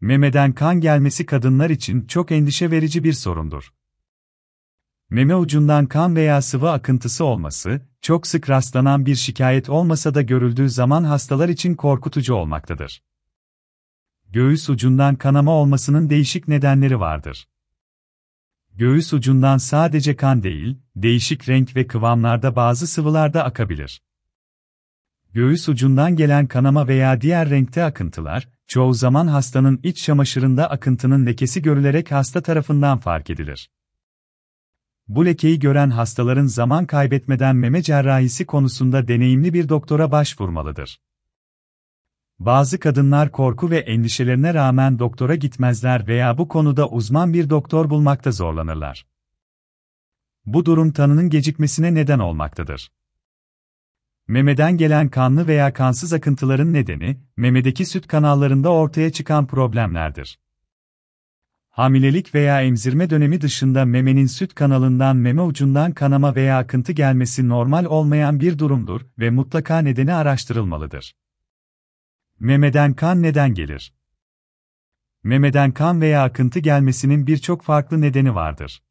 Memeden kan gelmesi kadınlar için çok endişe verici bir sorundur. Meme ucundan kan veya sıvı akıntısı olması, çok sık rastlanan bir şikayet olmasa da görüldüğü zaman hastalar için korkutucu olmaktadır. Göğüs ucundan kanama olmasının değişik nedenleri vardır. Göğüs ucundan sadece kan değil, değişik renk ve kıvamlarda bazı sıvılar da akabilir. Göğüs ucundan gelen kanama veya diğer renkte akıntılar, çoğu zaman hastanın iç çamaşırında akıntının lekesi görülerek hasta tarafından fark edilir. Bu lekeyi gören hastaların zaman kaybetmeden meme cerrahisi konusunda deneyimli bir doktora başvurmalıdır. Bazı kadınlar korku ve endişelerine rağmen doktora gitmezler veya bu konuda uzman bir doktor bulmakta zorlanırlar. Bu durum tanının gecikmesine neden olmaktadır. Memeden gelen kanlı veya kansız akıntıların nedeni, memedeki süt kanallarında ortaya çıkan problemlerdir. Hamilelik veya emzirme dönemi dışında memenin süt kanalından meme ucundan kanama veya akıntı gelmesi normal olmayan bir durumdur ve mutlaka nedeni araştırılmalıdır. Memeden kan neden gelir? Memeden kan veya akıntı gelmesinin birçok farklı nedeni vardır.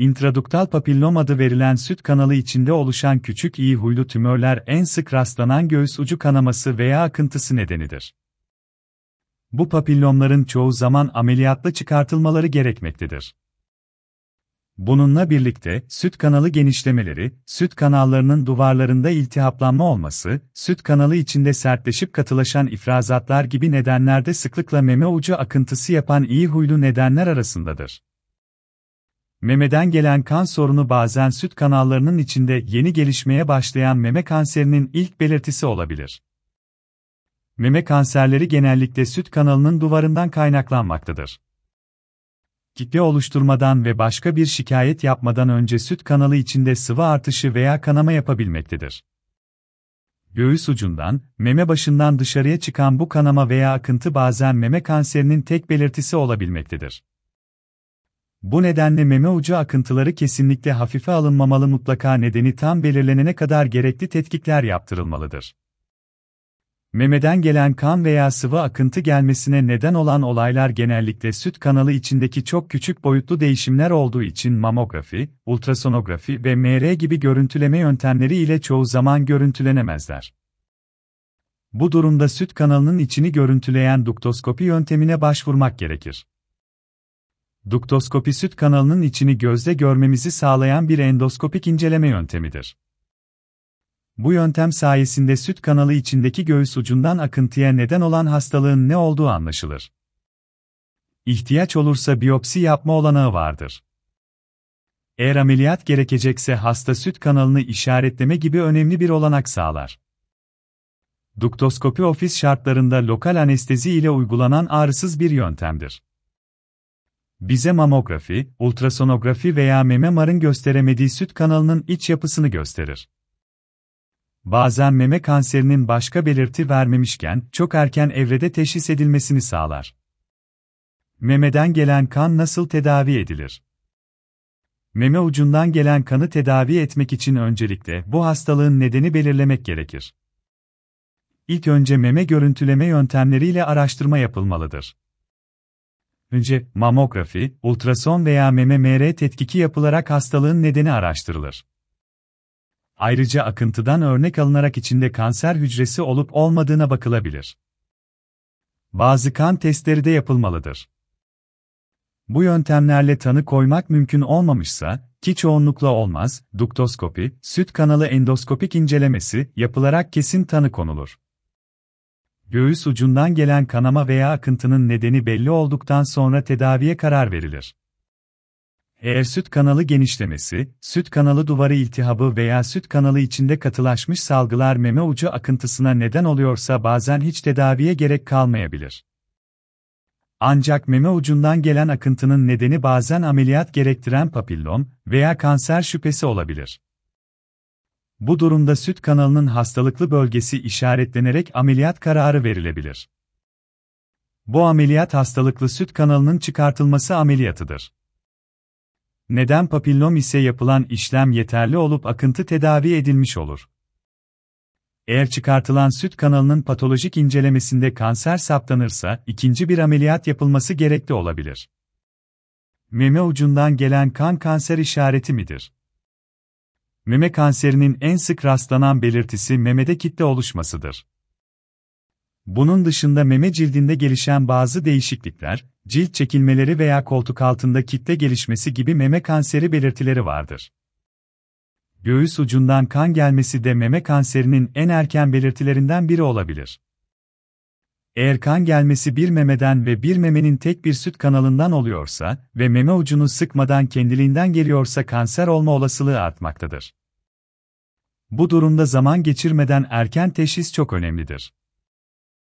İntraduktal papillom adı verilen süt kanalı içinde oluşan küçük iyi huylu tümörler en sık rastlanan göğüs ucu kanaması veya akıntısı nedenidir. Bu papillomların çoğu zaman ameliyatla çıkartılmaları gerekmektedir. Bununla birlikte, süt kanalı genişlemeleri, süt kanallarının duvarlarında iltihaplanma olması, süt kanalı içinde sertleşip katılaşan ifrazatlar gibi nedenlerde sıklıkla meme ucu akıntısı yapan iyi huylu nedenler arasındadır. Memeden gelen kan sorunu bazen süt kanallarının içinde yeni gelişmeye başlayan meme kanserinin ilk belirtisi olabilir. Meme kanserleri genellikle süt kanalının duvarından kaynaklanmaktadır. Kitle oluşturmadan ve başka bir şikayet yapmadan önce süt kanalı içinde sıvı artışı veya kanama yapabilmektedir. Göğüs ucundan, meme başından dışarıya çıkan bu kanama veya akıntı bazen meme kanserinin tek belirtisi olabilmektedir. Bu nedenle meme ucu akıntıları kesinlikle hafife alınmamalı mutlaka nedeni tam belirlenene kadar gerekli tetkikler yaptırılmalıdır. Memeden gelen kan veya sıvı akıntı gelmesine neden olan olaylar genellikle süt kanalı içindeki çok küçük boyutlu değişimler olduğu için mamografi, ultrasonografi ve MR gibi görüntüleme yöntemleri ile çoğu zaman görüntülenemezler. Bu durumda süt kanalının içini görüntüleyen duktoskopi yöntemine başvurmak gerekir. Duktoskopi süt kanalının içini gözle görmemizi sağlayan bir endoskopik inceleme yöntemidir. Bu yöntem sayesinde süt kanalı içindeki göğüs ucundan akıntıya neden olan hastalığın ne olduğu anlaşılır. İhtiyaç olursa biyopsi yapma olanağı vardır. Eğer ameliyat gerekecekse hasta süt kanalını işaretleme gibi önemli bir olanak sağlar. Duktoskopi ofis şartlarında lokal anestezi ile uygulanan ağrısız bir yöntemdir. Bize mamografi, ultrasonografi veya meme marın gösteremediği süt kanalının iç yapısını gösterir. Bazen meme kanserinin başka belirti vermemişken çok erken evrede teşhis edilmesini sağlar. Memeden gelen kan nasıl tedavi edilir? Meme ucundan gelen kanı tedavi etmek için öncelikle bu hastalığın nedeni belirlemek gerekir. İlk önce meme görüntüleme yöntemleriyle araştırma yapılmalıdır. Önce mamografi, ultrason veya meme MR tetkiki yapılarak hastalığın nedeni araştırılır. Ayrıca akıntıdan örnek alınarak içinde kanser hücresi olup olmadığına bakılabilir. Bazı kan testleri de yapılmalıdır. Bu yöntemlerle tanı koymak mümkün olmamışsa, ki çoğunlukla olmaz, duktoskopi, süt kanalı endoskopik incelemesi yapılarak kesin tanı konulur. Göğüs ucundan gelen kanama veya akıntının nedeni belli olduktan sonra tedaviye karar verilir. Eğer süt kanalı genişlemesi, süt kanalı duvarı iltihabı veya süt kanalı içinde katılaşmış salgılar meme ucu akıntısına neden oluyorsa bazen hiç tedaviye gerek kalmayabilir. Ancak meme ucundan gelen akıntının nedeni bazen ameliyat gerektiren papillom veya kanser şüphesi olabilir. Bu durumda süt kanalının hastalıklı bölgesi işaretlenerek ameliyat kararı verilebilir. Bu ameliyat hastalıklı süt kanalının çıkartılması ameliyatıdır. Neden papillom ise yapılan işlem yeterli olup akıntı tedavi edilmiş olur. Eğer çıkartılan süt kanalının patolojik incelemesinde kanser saptanırsa, ikinci bir ameliyat yapılması gerekli olabilir. Meme ucundan gelen kan kanser işareti midir? Meme kanserinin en sık rastlanan belirtisi memede kitle oluşmasıdır. Bunun dışında meme cildinde gelişen bazı değişiklikler, cilt çekilmeleri veya koltuk altında kitle gelişmesi gibi meme kanseri belirtileri vardır. Göğüs ucundan kan gelmesi de meme kanserinin en erken belirtilerinden biri olabilir. Eğer kan gelmesi bir memeden ve bir memenin tek bir süt kanalından oluyorsa ve meme ucunu sıkmadan kendiliğinden geliyorsa kanser olma olasılığı artmaktadır. Bu durumda zaman geçirmeden erken teşhis çok önemlidir.